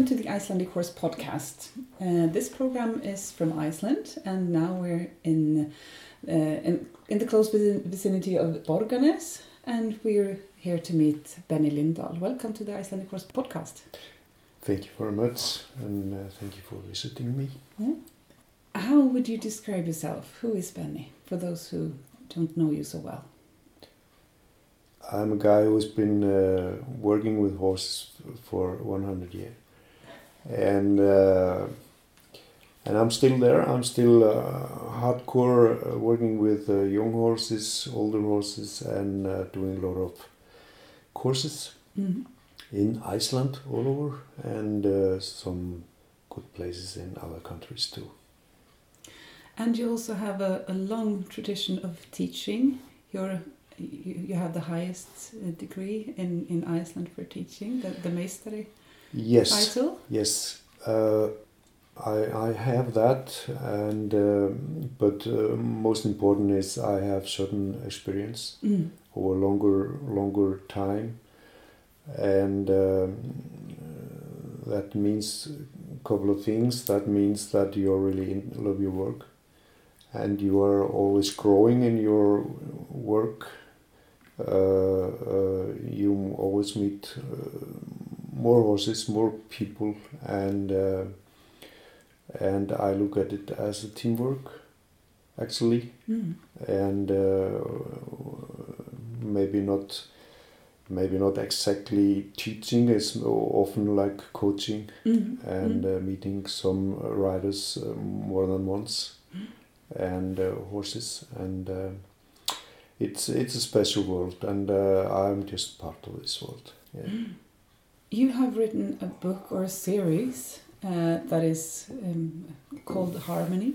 welcome to the Icelandic Horse podcast. Uh, this program is from Iceland, and now we're in uh, in, in, the close vicinity of Borgarnes, and we're here to meet Benni Lindal. Welcome to the Icelandic Horse podcast. Thank you very much, and uh, thank you for visiting me. Yeah. How would you describe yourself? Who is Benni, for those who don't know you so well? I'm a guy who's been uh, working with horses for 100 years, and uh, and I'm still there. I'm still uh, hardcore uh, working with uh, young horses, older horses, and uh, doing a lot of courses mm-hmm. in Iceland all over, and some good places in other countries too. And you also have a, a long tradition of teaching. You're you, you have the highest degree in, in Iceland for teaching, the, the Meistari yes. title? Yes. Uh, I, I have that, and uh, but uh, most important is I have certain experience mm. over longer longer time, and um, that means a couple of things. That means that you really in, love your work, and you are always growing in your work uh, uh, you always meet uh, more horses, more people, and and I look at it as a teamwork, actually, mm. and maybe not maybe not exactly teaching it's often like coaching mm. and mm. Uh, meeting some riders uh, more than once mm. and uh, horses and it's it's a special world, and uh, I'm just part of this world. Yeah. You have written a book or a series uh, that is um, called Harmony,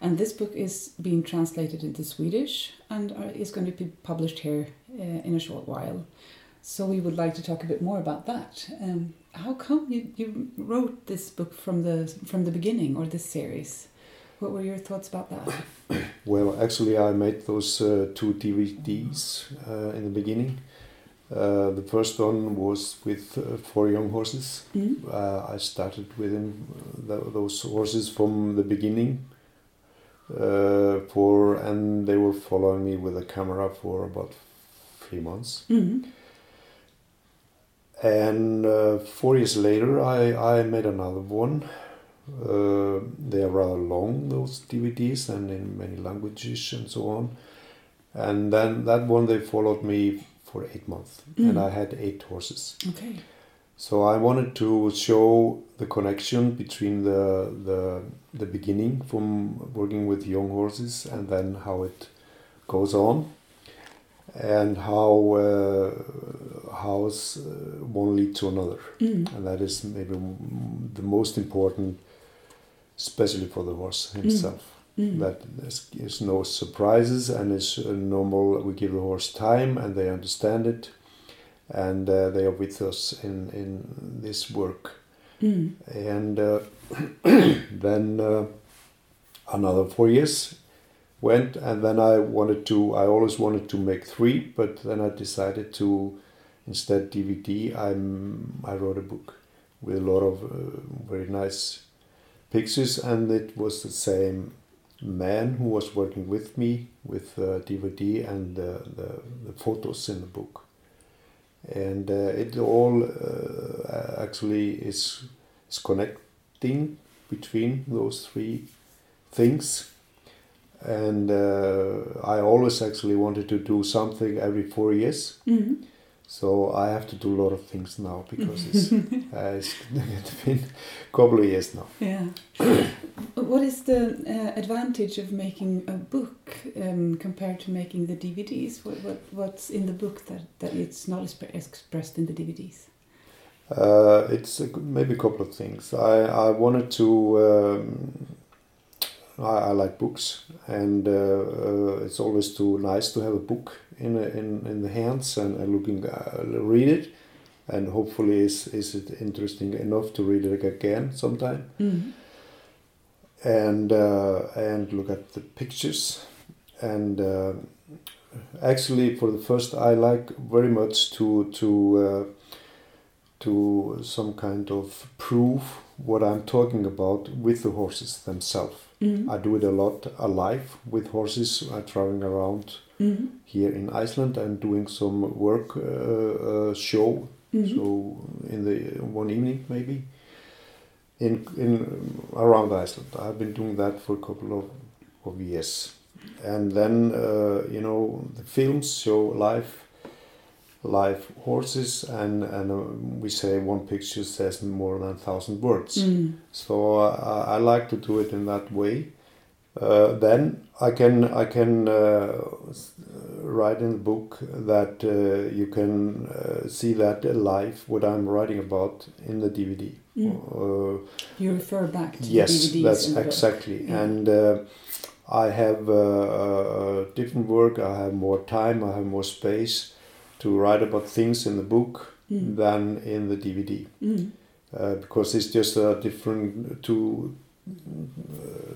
and this book is being translated into Swedish and uh, is going to be published here uh, in a short while. So we would like to talk a bit more about that. Um, how come you, you wrote this book from the from the beginning or this series? What were your thoughts about that? well, actually, I made those uh, two DVDs uh, in the beginning. Uh, the first one was with uh, four young horses. Mm-hmm. Uh, I started with them, th- those horses from the beginning. Uh, for and they were following me with a camera for about three months. Mm-hmm. And four years later, I, I made another one uh, they are rather long, those DVDs, and in many languages and so on. And then that one they followed me for eight months, mm. and I had eight horses. Okay. So I wanted to show the connection between the the the beginning from working with young horses and then how it goes on, and how uh, how uh, one lead to another, mm. and that is maybe the most important especially for the horse mm. himself. Mm. That there's, no surprises and it's normal. We give the horse time and they understand it, and uh, they are with us in in this work. Mm. And uh, then uh, another four years went, and then I wanted to. I always wanted to make three, but then I decided to instead DVD. I'm I wrote a book with a lot of uh, very nice pictures, and it was the same man who was working with me with uh, DVD and the, the, the, photos in the book. And uh, it all uh, actually is, is connecting between those three things. And uh, I always actually wanted to do something every four years. Mm -hmm. So I have to do a lot of things now because it's, uh, it's been a couple of years now. Yeah. what is the uh, advantage of making a book um, compared to making the DVDs? What, what, what's in the book that, that it's not expressed in the DVDs? Uh, it's a, maybe a couple of things. I, I wanted to. Um, I, I, like books, and uh, uh, it's always too nice to have a book in in in the hands and, and looking uh, read it, and hopefully is is it interesting enough to read it again sometime. Mm. And uh, and look at the pictures, and uh, actually for the first I like very much to to uh, to some kind of proof what I'm talking about with the horses themselves. Mm. I do it a lot alive with horses. I'm traveling around Mm. here in Iceland and doing some work uh, uh, show. Mm. So in the one evening maybe in in around Iceland. I've been doing that for a couple of, of years, and then uh, you know the films show live live horses and and uh, we say one picture says more than a thousand words. Mm. So uh, I I like to do it in that way. Uh, then I can I can uh, write in the book that uh, you can uh, see that live what I'm writing about in the DVD. Mm. Uh, You refer back to yes, the DVDs that's exactly. Yeah. And uh, I have uh, uh, different work. I have more time. I have more space to write about things in the book Mm. than in the DVD Mm. uh, because it's just a different two uh,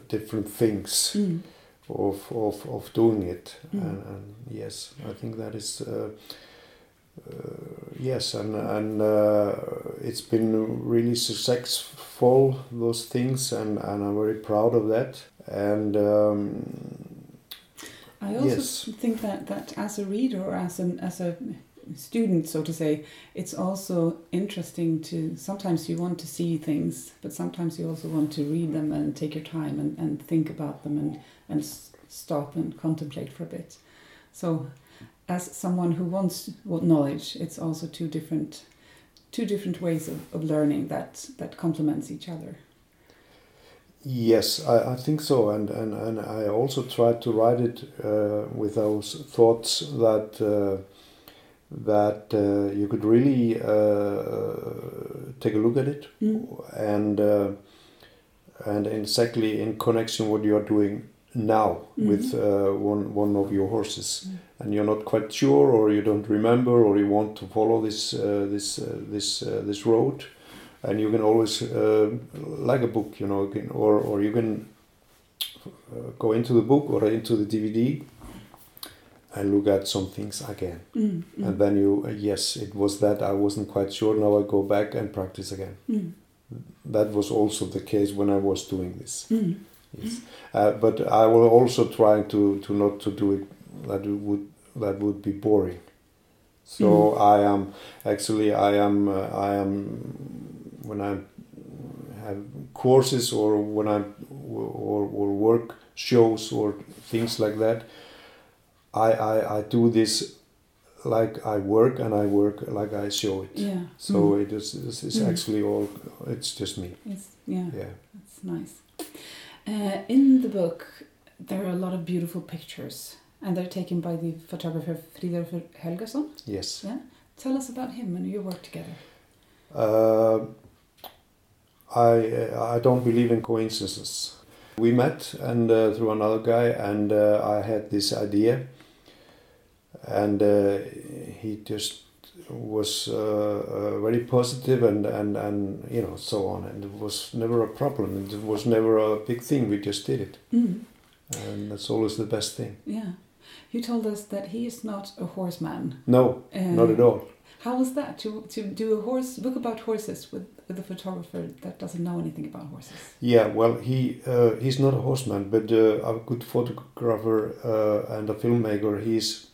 different things Mm. of, of, of doing it Mm. and, and yes I think that is uh, uh, yes and and uh, it's been really successful those things and, and I'm very proud of that and um, I also Yes. think that, that as a reader or as an as a student, so to say, it's also interesting to sometimes you want to see things, but sometimes you also want to read them and take your time and, and think about them and, and stop and contemplate for a bit. So as someone who wants knowledge, it's also two different two different ways of, of learning that that complements each other. Yes, I, I think so, and, and, and I also tried to write it uh, with those thoughts that uh, that uh, you could really uh, take a look at it, Mm. and uh, and exactly in connection what you are doing now Mhm. with uh, one one of your horses, Mm. and you're not quite sure, or you don't remember, or you want to follow this uh, this uh, this uh, this road and you can always uh, like a book you know or or you can uh, go into the book or into the dvd and look at some things again Mm. Mm. and then you uh, yes it was that i wasn't quite sure now i go back and practice again Mm. that was also the case when i was doing this Mm. yes uh, but i will also try to to not to do it that would that would be boring so Mm. i am actually i am uh, i am when i have courses or when i or, or work shows or things like that I, I i do this like i work and i work like i show it Yeah. so Mm. it is it's, it's Mm. actually all it's just me It's, yeah. yeah That's nice. Uh, in the book, there are a lot of beautiful pictures, and they're taken by the photographer Fridolf Helgason. yes Yeah. Tell us about him and your work together. Uh, I I don't believe in coincidences. We met and uh, through another guy, and uh, I had this idea, and uh, he just was uh, uh, very positive and, and and you know so on, and it was never a problem. It was never a big thing. We just did it, Mm. and that's always the best thing. Yeah. You told us that he is not a horseman. No, Uh, not at all. How was that to, to do a horse book about horses with, with a photographer that doesn't know anything about horses? Yeah, well, he uh, he's not a horseman, but uh, a good photographer uh, and a filmmaker. He's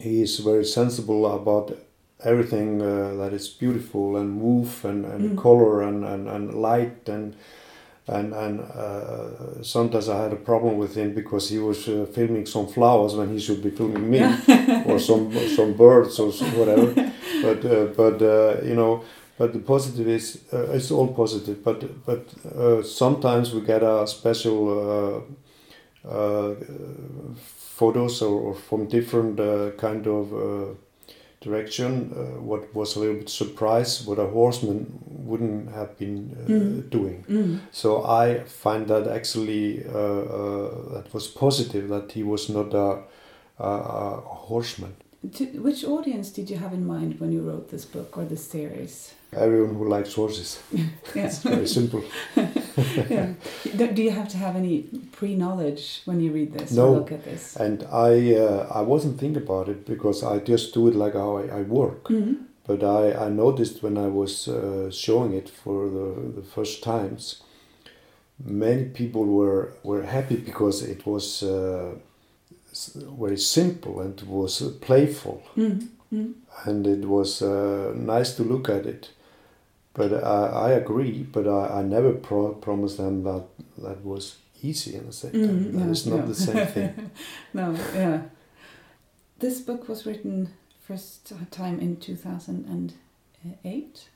he is very sensible about everything uh, that is beautiful and move and, and Mm. color and, and, and light and and and uh, sometimes I had a problem with him because he was uh, filming some flowers when he should be filming me or some some birds or some whatever. But uh, but uh, you know, but the positive is uh, it's all positive. But but uh, sometimes we get a special photos or, or from different uh, kind of uh, direction. Uh, what was a little bit surprise what a horseman wouldn't have been uh, Mm. doing. Mm. So I find that actually uh, uh, that was positive that he was not a, a, a horseman. To, which audience did you have in mind when you wrote this book or this series? Everyone who likes horses. It's very simple. yeah. Do you have to have any pre-knowledge when you read this No. or look at this? And I uh, I wasn't thinking about it because I just do it like how I, I work. Mhm. but I, I noticed when I was uh, showing it for the, the first times, many people were, were happy because it was uh, very simple and it was uh, playful Mm. Mm. and it was uh, nice to look at it. But I, I agree, but I, I never pro- promised them that that was easy in the same time. Mm, That no, is not no. the same thing. no, yeah. This book was written first time in 2008.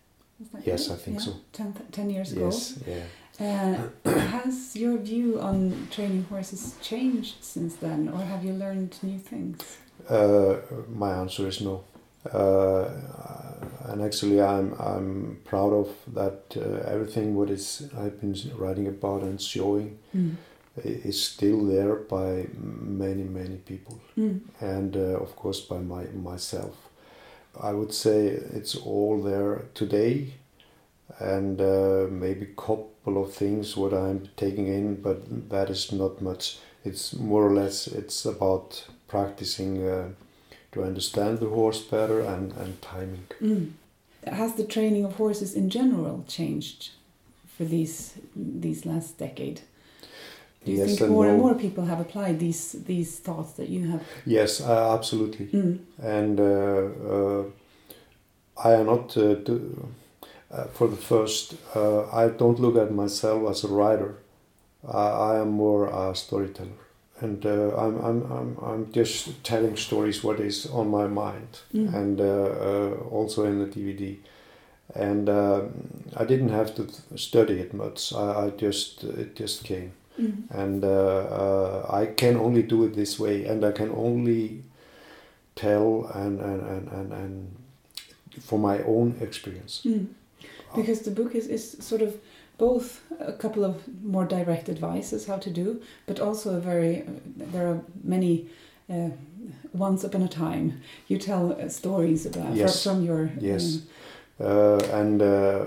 That Yes, right? I think Yeah, so. Ten, th- 10 years yes, yeah. ago. Uh, has your view on training horses changed since then, or have you learned new things? Uh, my answer is no. Uh, and actually, I'm I'm proud of that. Uh, everything what is I've been writing about and showing Mm. is still there by many many people, Mm. and uh, of course by my myself. I would say it's all there today, and uh, maybe couple of things what I'm taking in, but that is not much. It's more or less it's about practicing uh, to understand the horse better and, and timing. Mm. Has the training of horses in general changed for these these last decade? Do you Yes think and more and no. more people have applied these these thoughts that you have? Yes, uh, absolutely. Mm. And uh, uh, I am not uh, do, uh, for the first. Uh, I don't look at myself as a writer. I, I am more a storyteller, and uh, I'm, I'm I'm I'm just telling stories what is on my mind, Mm. and uh, uh, also in the DVD. And uh, I didn't have to study it much. I, I just it just came Mm. and uh, uh, I can only do it this way, and I can only tell and and, and, and, and for my own experience. Mm. Because the book is, is sort of both a couple of more direct advices how to do, but also a very there are many. Uh, once upon a time, you tell uh, stories about Yes. from, from your Yes. um, Uh, and uh,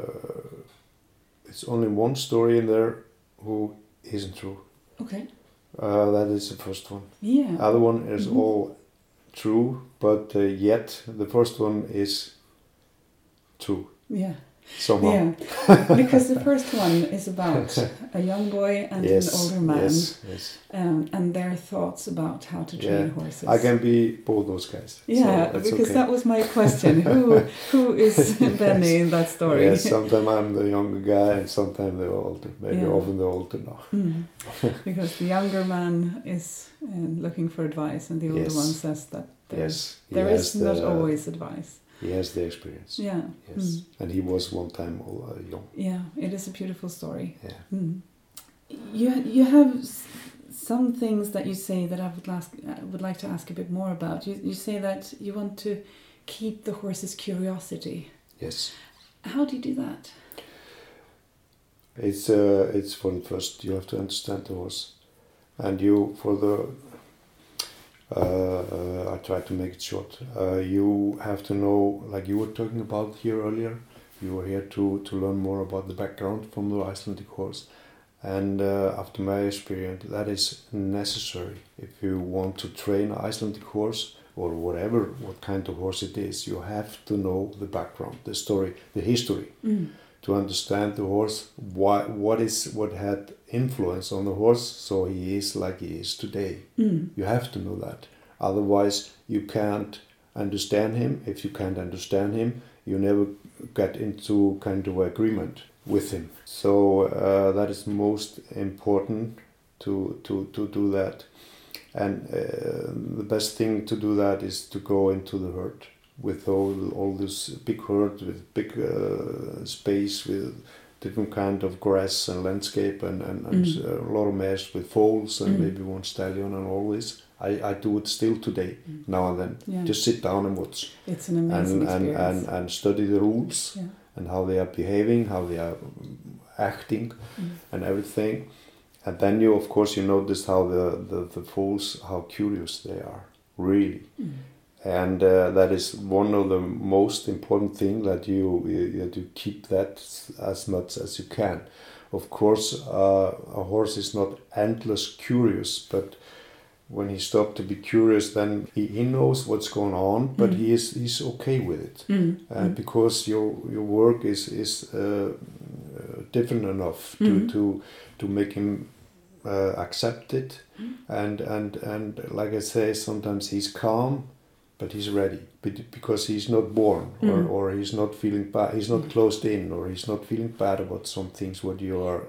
it's only one story in there who isn't true. okay, Uh, that is the first one. yeah, Other one is Mhm. all true, but uh, yet the first one is true yeah. Somehow. Yeah, because the first one is about a young boy and yes, an older man, yes, yes. um, and their thoughts about how to train Yeah, horses. I can be both those guys. Yeah, so because okay. that was my question. who who is Benni in that story? Yes, sometimes I'm the younger guy and sometimes the older. Maybe Yeah. often the older now. Mm. because the younger man is uh, looking for advice, and the older one says that there's, Yes, he there is not always advice. He has the experience. Yeah, Yes, Mm. and he was one time uh, young. yeah, it is a beautiful story. Yeah. Mm. You you have some things that you say that I would ask I would like to ask a bit more about. You you say that you want to keep the horse's curiosity. Yes, How do you do that? it's uh, it's for the first you have to understand the horse, and you for the. Uh, uh, I try to make it short. Uh, you have to know, like you were talking about here earlier. You were here to to learn more about the background from the Icelandic horse, and uh, after my experience, that is necessary if you want to train an Icelandic horse or whatever what kind of horse it is. You have to know the background, the story, the history Mm. to understand the horse. why, what is what had influence on the horse, so he is like he is today. Mm. You have to know that. Otherwise, you can't understand him. If you can't understand him, you never get into kind of agreement with him. So uh, that is most important to to to do that. And uh, the best thing to do that is to go into the herd with all all this big herd with big uh, space with different kind of grass and landscape and, and, and Mm. a lot of mares with foals and Mm. maybe one stallion and all this. I, I do it still today, Mm. now and then. Yeah, Just sit down and watch it's an amazing and, and, experience. and, and study the rules yeah. and how they are behaving, how they are acting Mm. and everything. And then you, of course, you notice how the, the, the foals, how curious they are, really. And uh, that is one of the most important thing that you, you keep that as much as you can. Of course, uh, a horse is not endless curious, but when he stopped to be curious, then he, he knows what's going on, but Mm. he is he's okay with it Mm. uh, Mm. because your your work is is uh, different enough to, Mhm. to to make him uh, accept it, Mm. and and and like I say, sometimes he's calm, but he's ready Be- because he's not born or, Mm. or he's not feeling bad. He's not Mm. closed in or he's not feeling bad about some things what you are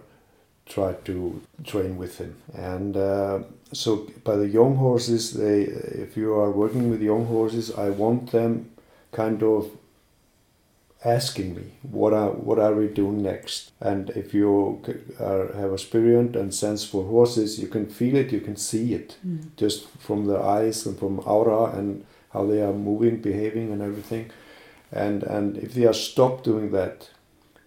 try to train with him and. Uh, so by the young horses they if you are working with young horses i want them kind of asking me what are what are we doing next and if you are, have experience and sense for horses you can feel it you can see it Mm. just from the eyes and from aura and how they are moving behaving and everything and and if they are stopped doing that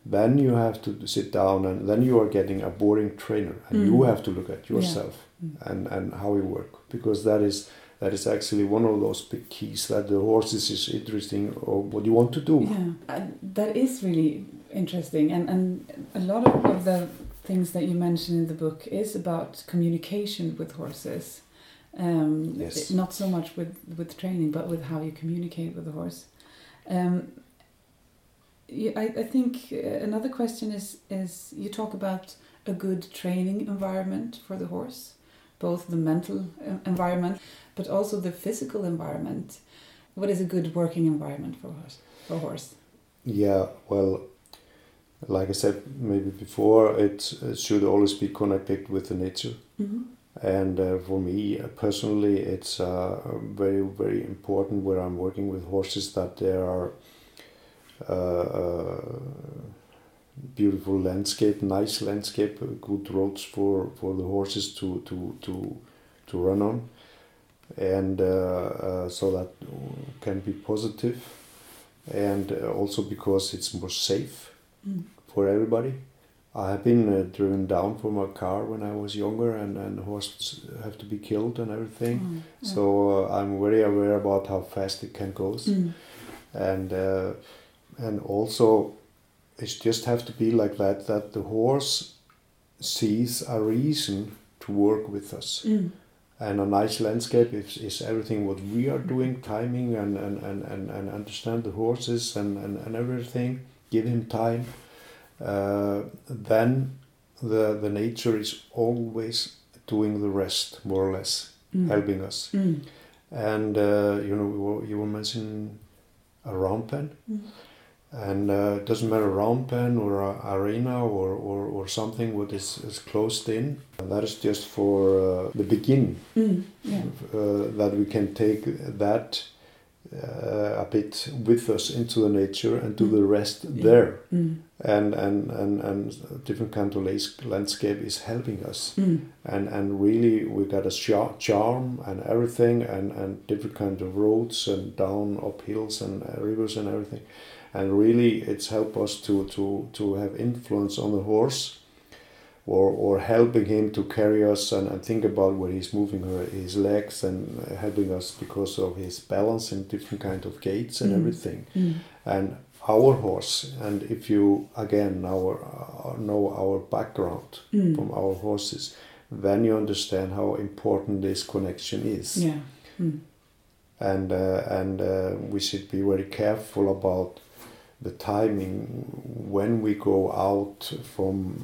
then you have to sit down and then you are getting a boring trainer and you Mm. have to look at yourself Mm. and and how you work because that is that is actually one of those big keys that the horses is interesting or what you want to do Yeah, uh, that is really interesting, and and a lot of, of the things that you mentioned in the book is about communication with horses. Um, Yes. Not so much with with training, but with how you communicate with the horse. Um, you- I, I think uh, another question is is you talk about a good training environment for the horse, both the mental uh, environment, but also the physical environment. What is a good working environment for a horse? For a horse. Yeah, well, like I said maybe before, it, it should always be connected with the nature. Mm-hmm. And uh, for me uh, personally, it's uh, very, very important where I'm working with horses that there are uh, uh, beautiful landscape, nice landscape, uh, good roads for, for the horses to, to, to, to run on. And uh, uh, so that can be positive and also because it's more safe Mm. for everybody. I have been uh, driven down from a car when I was younger, and and horses have to be killed and everything. Mm, yeah. So uh, I'm very aware about how fast it can go, Mm. and uh, and also it just have to be like that that the horse sees a reason to work with us Mm. and a nice landscape is, is everything what we are doing timing and and, and, and, and understand the horses and, and, and everything give him time uh, then the the nature is always doing the rest more or less Mm. helping us Mm. and uh, you know you were, you were mentioning a round pen Mm. and uh, it doesn't matter round pen or arena or, or, or something what is, is closed in and that is just for uh, the beginning Mm. Yeah. uh, that we can take that a bit with us into the nature and do the rest there. Mm. and, and, and, and different kind of landscape is helping us. Mm. and and really we got a char- charm and everything and and different kind of roads and down up hills and uh, rivers and everything. And really it's helped us to to to have influence on the horse or or helping him to carry us and, and think about where he's moving her, his legs and uh, helping us because of his balance and different kind of gaits and Mm. everything Mm. and our horse and if you again our uh, know our background Mm. from our horses, then you understand how important this connection is. Yeah. Mm. And uh, and uh, we should be very careful about the timing when we go out from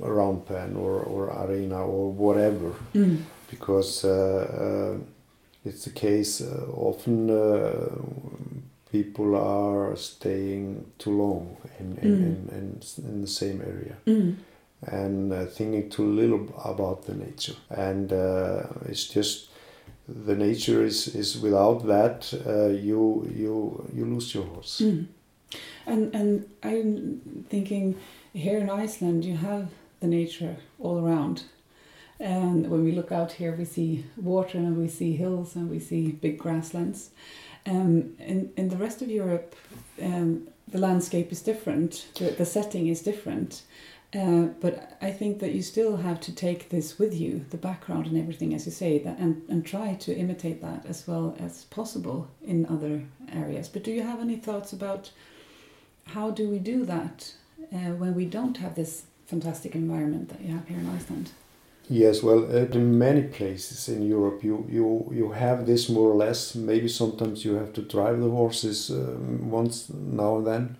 round pen or, or arena or whatever, Mm. because uh, uh, it's the case uh, often uh, people are staying too long in, in, Mm. in, in, in the same area Mm. and uh, thinking too little about the nature. And uh, it's just the nature is, is without that uh, you you you lose your horse. And and I'm thinking here in Iceland you have the nature all around. And when we look out here, we see water and we see hills and we see big grasslands. Um, in, in the rest of Europe, um, the landscape is different, the, the setting is different. Uh, but I think that you still have to take this with you, the background and everything, as you say, that, and, and try to imitate that as well as possible in other areas. But do you have any thoughts about how do we do that uh, when we don't have this fantastic environment that you have here in Iceland? Yes, well, uh, in many places in Europe, you, you, you have this more or less. Maybe sometimes you have to drive the horses um, once now and then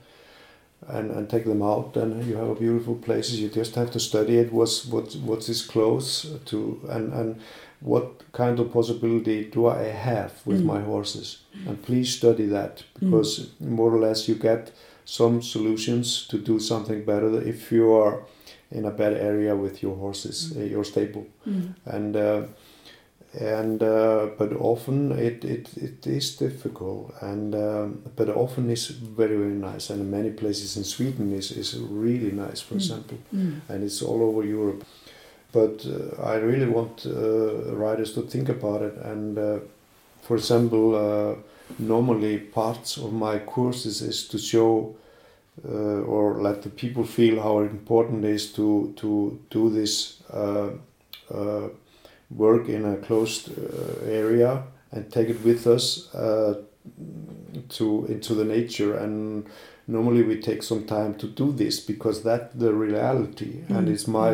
and, and take them out. And you have beautiful places. You just have to study it. What's what what is close to and and what kind of possibility do I have with Mm. my horses? And please study that because more or less you get some solutions to do something better if you are in a bad area with your horses, uh, your stable Mm. and uh, and uh, but often it, it, it is difficult and um, but often it's very very nice and in many places in Sweden is, is really nice for Mm. example Mm. and it's all over Europe but uh, I really want uh, riders to think about it and uh, for example uh, normally parts of my courses is to show uh, or let the people feel how important it is to to do this uh, uh, work in a closed uh, area and take it with us uh, to into the nature. And normally we take some time to do this because that's the reality and Mm. it's my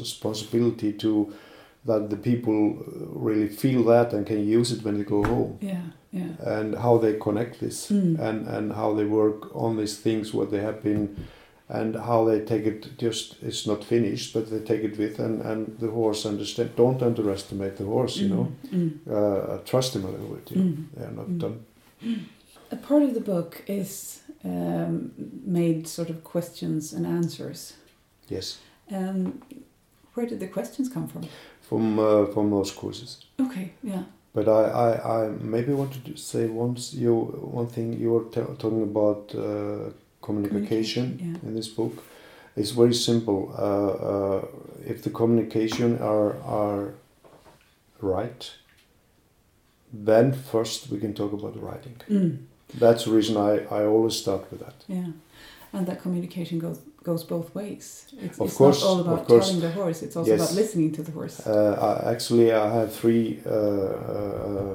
responsibility to that the people really feel that and can use it when they go home. Yeah, yeah. and how they connect this Mm. and and how they work on these things what they have been and how they take it just it's not finished but they take it with and and the horse understand don't underestimate the horse you know Mm. uh, trust him a little bit you know? Mm. they're not Mm. done A part of the book is um, made sort of questions and answers. yes Um, where did the questions come from? from uh, from those courses Okay, yeah. But I, I, I maybe want to say once you one thing you were talking about uh, communication Communication, in this book it's very simple. Uh, uh, if the communication are are right then first we can talk about writing. Mm. that's the reason I, I always start with that. Yeah, and that communication goes goes both ways. It's, Of it's course, not all of about course. telling the horse; it's also Yes. about listening to the horse. Uh, I, actually, I have three uh, uh,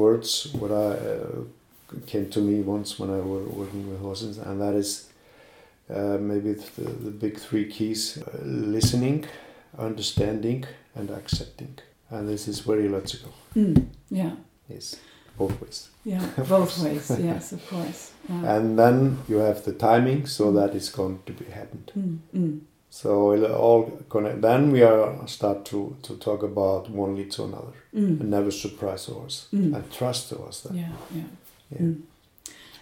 words what I uh, came to me once when I was working with horses, and that is uh, maybe the, the big three keys: uh, listening, understanding, and accepting. And this is very logical. Mm. Yeah, Yes, both ways. yeah, both ways. Yes, of course. Yeah. And then you have the timing, so that is going to be happened. Mm. Mm. So it'll all connect. Then we are start to, to talk about one lead to another, and Mm. never surprise the horse. Mm. and trust the horse then. Yeah, yeah. Yeah. Mm.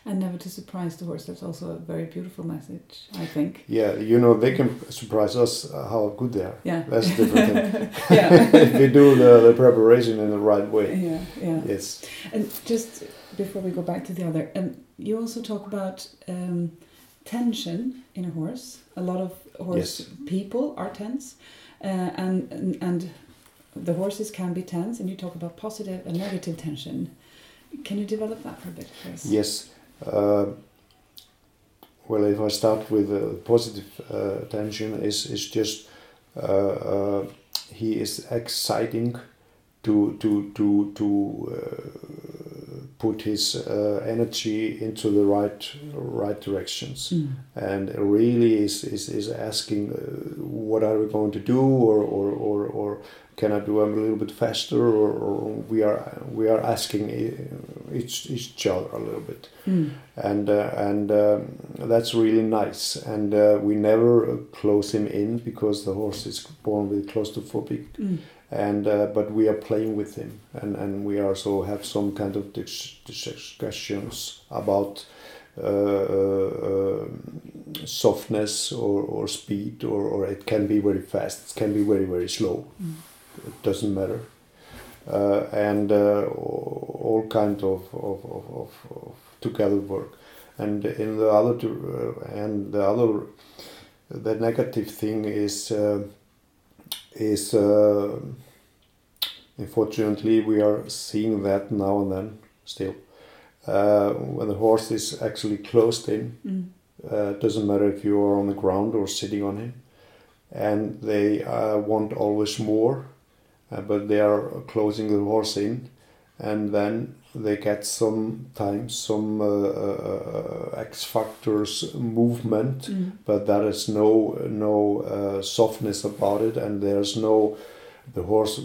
And never to surprise the horse. That's also a very beautiful message, I think. Yeah, you know, they can surprise us uh, how good they are. Yeah. That's a different thing. yeah. if we do the, the preparation in the right way. yeah, yeah. Yes. And just before we go back to the other, um, you also talk about um, tension in a horse. A lot of horse Yes. people are tense, uh, and, and and the horses can be tense. And you talk about positive and negative tension. Can you develop that for a bit us? Yes. Uh, well, if I start with the positive uh, tension, is is just uh, uh, he is exciting to to to to uh, put his uh, energy into the right right directions. Mm. and really is is, is asking uh, what are we going to do or, or, or, or can I do them a little bit faster or, or we are we are asking each each other a little bit Mm. and uh, and um, that's really nice and uh, we never close him in because the horse is born with claustrophobic Mm. And uh, but we are playing with him. And and we also have some kind of dis- discussions about uh, uh, softness or, or speed or, or it can be very fast it can be very very slow. Mm. it doesn't matter. Uh, and uh, all kind of, of, of, of, of together work. And in the other uh, and the other the negative thing is uh, is uh, unfortunately we are seeing that now and then still. Uh, when the horse is actually closed in Mm. uh, doesn't matter if you are on the ground or sitting on him. And they uh, want always more uh, but they are closing the horse in and then they get sometimes some uh, uh, X factors movement Mm. but there is no no uh, softness about it and there's no the horse uh,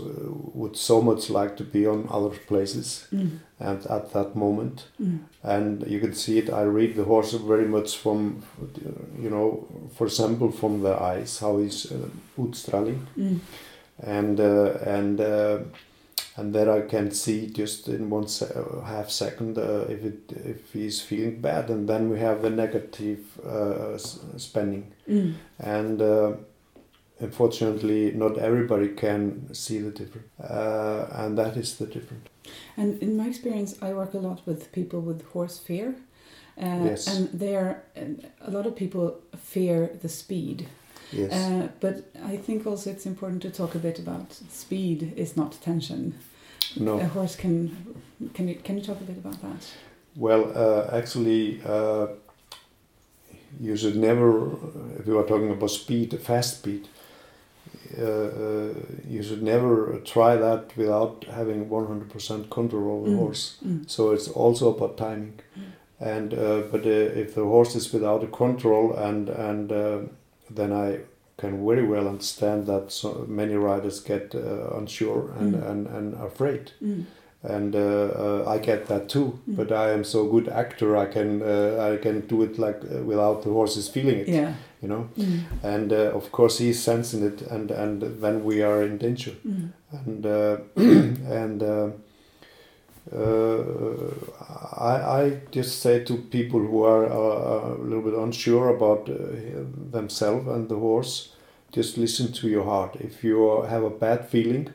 would so much like to be on other places Mm. and at that moment Mm. and you can see it i read the horse very much from you know for example from the eyes how he's uh, utstraling Mm. and uh, and uh, and there I can see just in one se- uh, half second uh, if it if he's feeling bad, and then we have the negative uh, s- spending, Mm. and uh, unfortunately not everybody can see the difference, uh, and that is the difference. And in my experience, I work a lot with people with horse fear. Uh, Yes. And they are, a lot of people fear the speed. Yes, Uh, but I think also it's important to talk a bit about speed is not tension. no. A horse can, can you, can you talk a bit about that? Well, uh, actually, uh, you should never, if you are talking about speed, fast speed, uh, uh, you should never try that without having 100% control over the Mm. horse. Mm. So it's also about timing. And uh, but uh, if the horse is without a control, and and uh, then I can very well understand that so many riders get uh, unsure and, Mm. and, and afraid Mm. and uh, uh, I get that too. Mm. But I am so good actor, I can uh, I can do it like uh, without the horses feeling it, Yeah. you know. Mm. And uh, of course he's sensing it, and and then we are in danger. Mm. And uh, and uh, uh, I I just say to people who are uh, a little bit unsure about uh, themselves and the horse, just listen to your heart. If you have a bad feeling,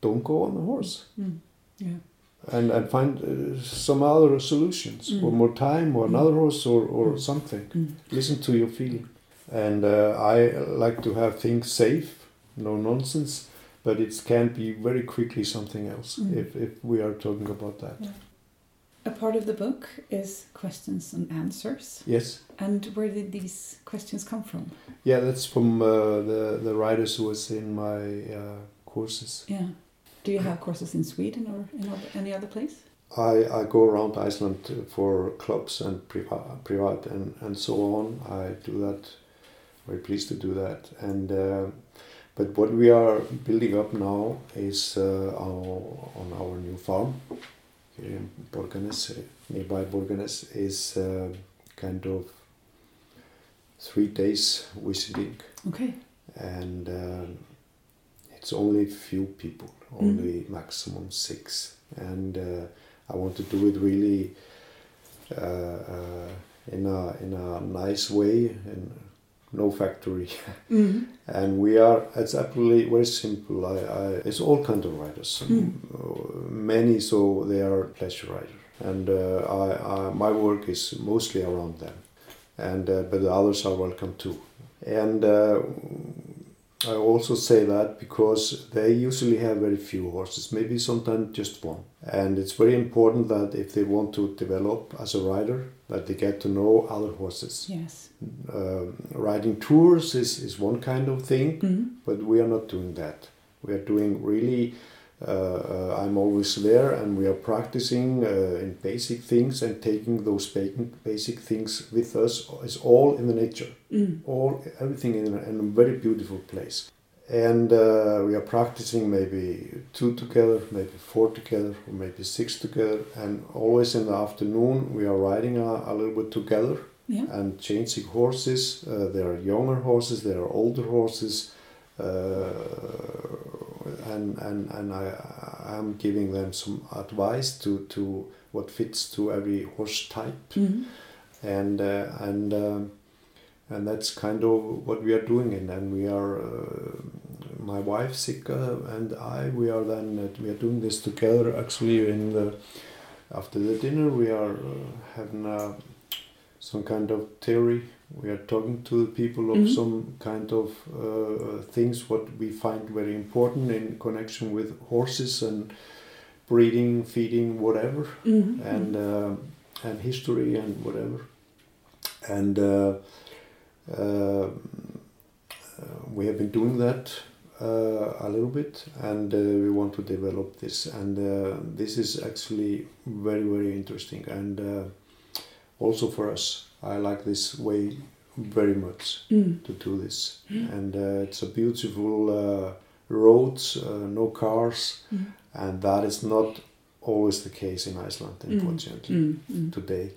don't go on the horse Mm. Yeah. and and find uh, some other solutions Mm. or more time or Mm. another horse or, or Mm. something Mm. listen to your feeling and uh, i like to have things safe no nonsense but it can be very quickly something else Mm. if, if we are talking about that Yeah. A part of the book is questions and answers. yes And where did these questions come from? yeah that's from uh, the the writers who was in my uh, courses Yeah. Do you have courses in Sweden or in other, any other place? I, I go around Iceland for clubs and private, private and, and so on. I do that. Very pleased to do that. And uh, but what we are building up now is uh, our, on our new farm here in Borgarnes, uh, nearby Borgarnes, is uh, kind of three days visiting, Okay. and um, it's only few people, only maximum six, and uh, I want to do it really uh, uh, in a in a nice way and no factory. Mm. and we are it's actually very simple. I, I it's all kind of riders, Mm. Uh, many so they are pleasure riders, and uh, I, I my work is mostly around them, and uh, but the others are welcome too, and. Uh, I also say that because they usually have very few horses, maybe sometimes just one. And it's very important that if they want to develop as a rider, that they get to know other horses. Yes. Uh, riding tours is, is one kind of thing, Mm. but we are not doing that. We are doing really, I'm always there and we are practicing uh, in basic things and taking those ba- basic things with us. It's all in the nature Mm. all everything in a, in a very beautiful place and uh, we are practicing maybe two together maybe four together or maybe six together and always in the afternoon we are riding a, a little bit together Yeah. and changing horses uh, there are younger horses there are older horses uh, and and and I I'm giving them some advice to to what fits to every horse type. Mm. and uh, and um, and that's kind of what we are doing. And then we are uh, my wife Sika and I we are then uh, we are doing this together. Actually in the after the dinner we are uh, having uh, some kind of theory we are talking to the people of Mhm. some kind of uh, things what we find very important in connection with horses and breeding feeding whatever Mm. and uh, and history and whatever. And uh, uh, we have been doing that uh, a little bit, and uh, we want to develop this. And uh, this is actually very very interesting, and uh, also for us, I like this way very much Mm. to do this, and uh, it's a beautiful uh, roads, uh, no cars, Mm. and that is not always the case in Iceland, Mm. unfortunately, Mm, mm. today.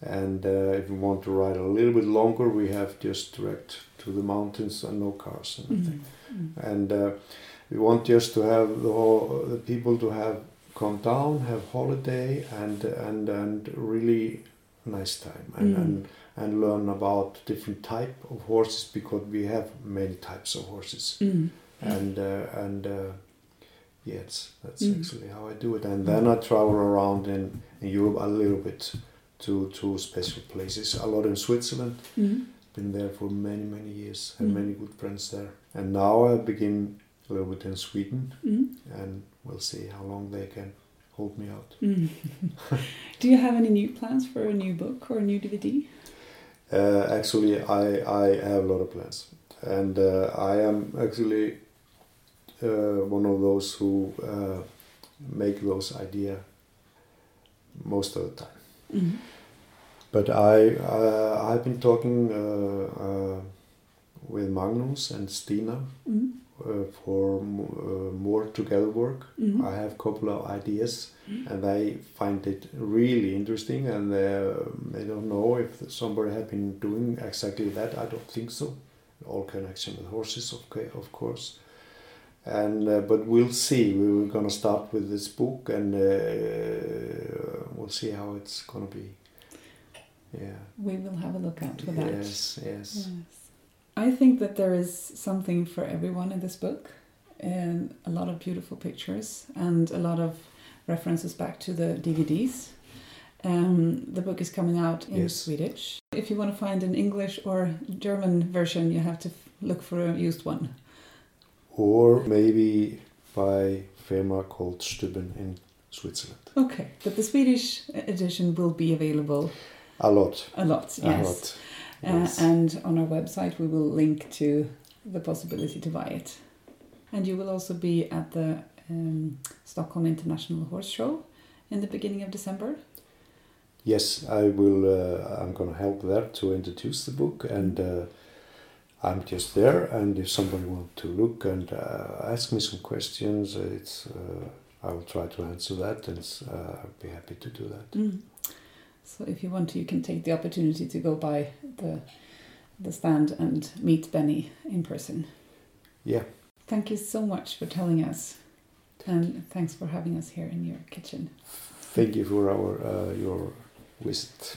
And uh, if we want to ride a little bit longer, we have just direct to the mountains and no cars and. Mm, mm. And uh, we want just to have the, whole, the people to have come down, have holiday, and and and really nice time, and Mm. and, and learn about different type of horses because we have many types of horses, Mm. and uh, and uh, yes, that's Mm. actually how I do it. And then I travel around in, in Europe a little bit to to special places. A lot in Switzerland. Mm. Been there for many many years. Have Mm. many good friends there. And now I begin a little bit in Sweden, Mm. and we'll see how long they can hold me out. Mm. Do you have any new plans for a new book or a new DVD? Uh, actually, I I have a lot of plans, and uh, I am actually uh, one of those who uh, make those idea most of the time. Mm. But I uh, I've been talking uh, uh, with Magnus and Stina Mm. Uh, for uh, more together work. Mm. I have a couple of ideas, and they find it really interesting. And uh, they don't know if somebody had been doing exactly that. I don't think so. All connection with horses, okay, of course. And uh, but we'll see. We were gonna start with this book, and uh, we'll see how it's gonna be. Yeah. We will have a look out for that. Yes. Yes. Yes. I think that there is something for everyone in this book, and a lot of beautiful pictures and a lot of references back to the DVDs. Um, the book is coming out in Yes. Swedish. If you want to find an English or German version, you have to look for a used one. Or maybe by firma called Stubben in Switzerland. Okay, but the Swedish edition will be available A lot. a lot. A Yes. Uh, and on our website, we will link to the possibility to buy it. And you will also be at the um, Stockholm International Horse Show in the beginning of December. Yes, I will. Uh, I'm going to help there to introduce the book, and uh, I'm just there. And if somebody wants to look and uh, ask me some questions, uh, it's uh, I will try to answer that, and uh, I'll be happy to do that. Mm. So if you want to, you can take the opportunity to go by the the stand and meet Benni in person. Yeah. Thank you so much for telling us, and thanks for having us here in your kitchen. Thank you for our uh, your visit.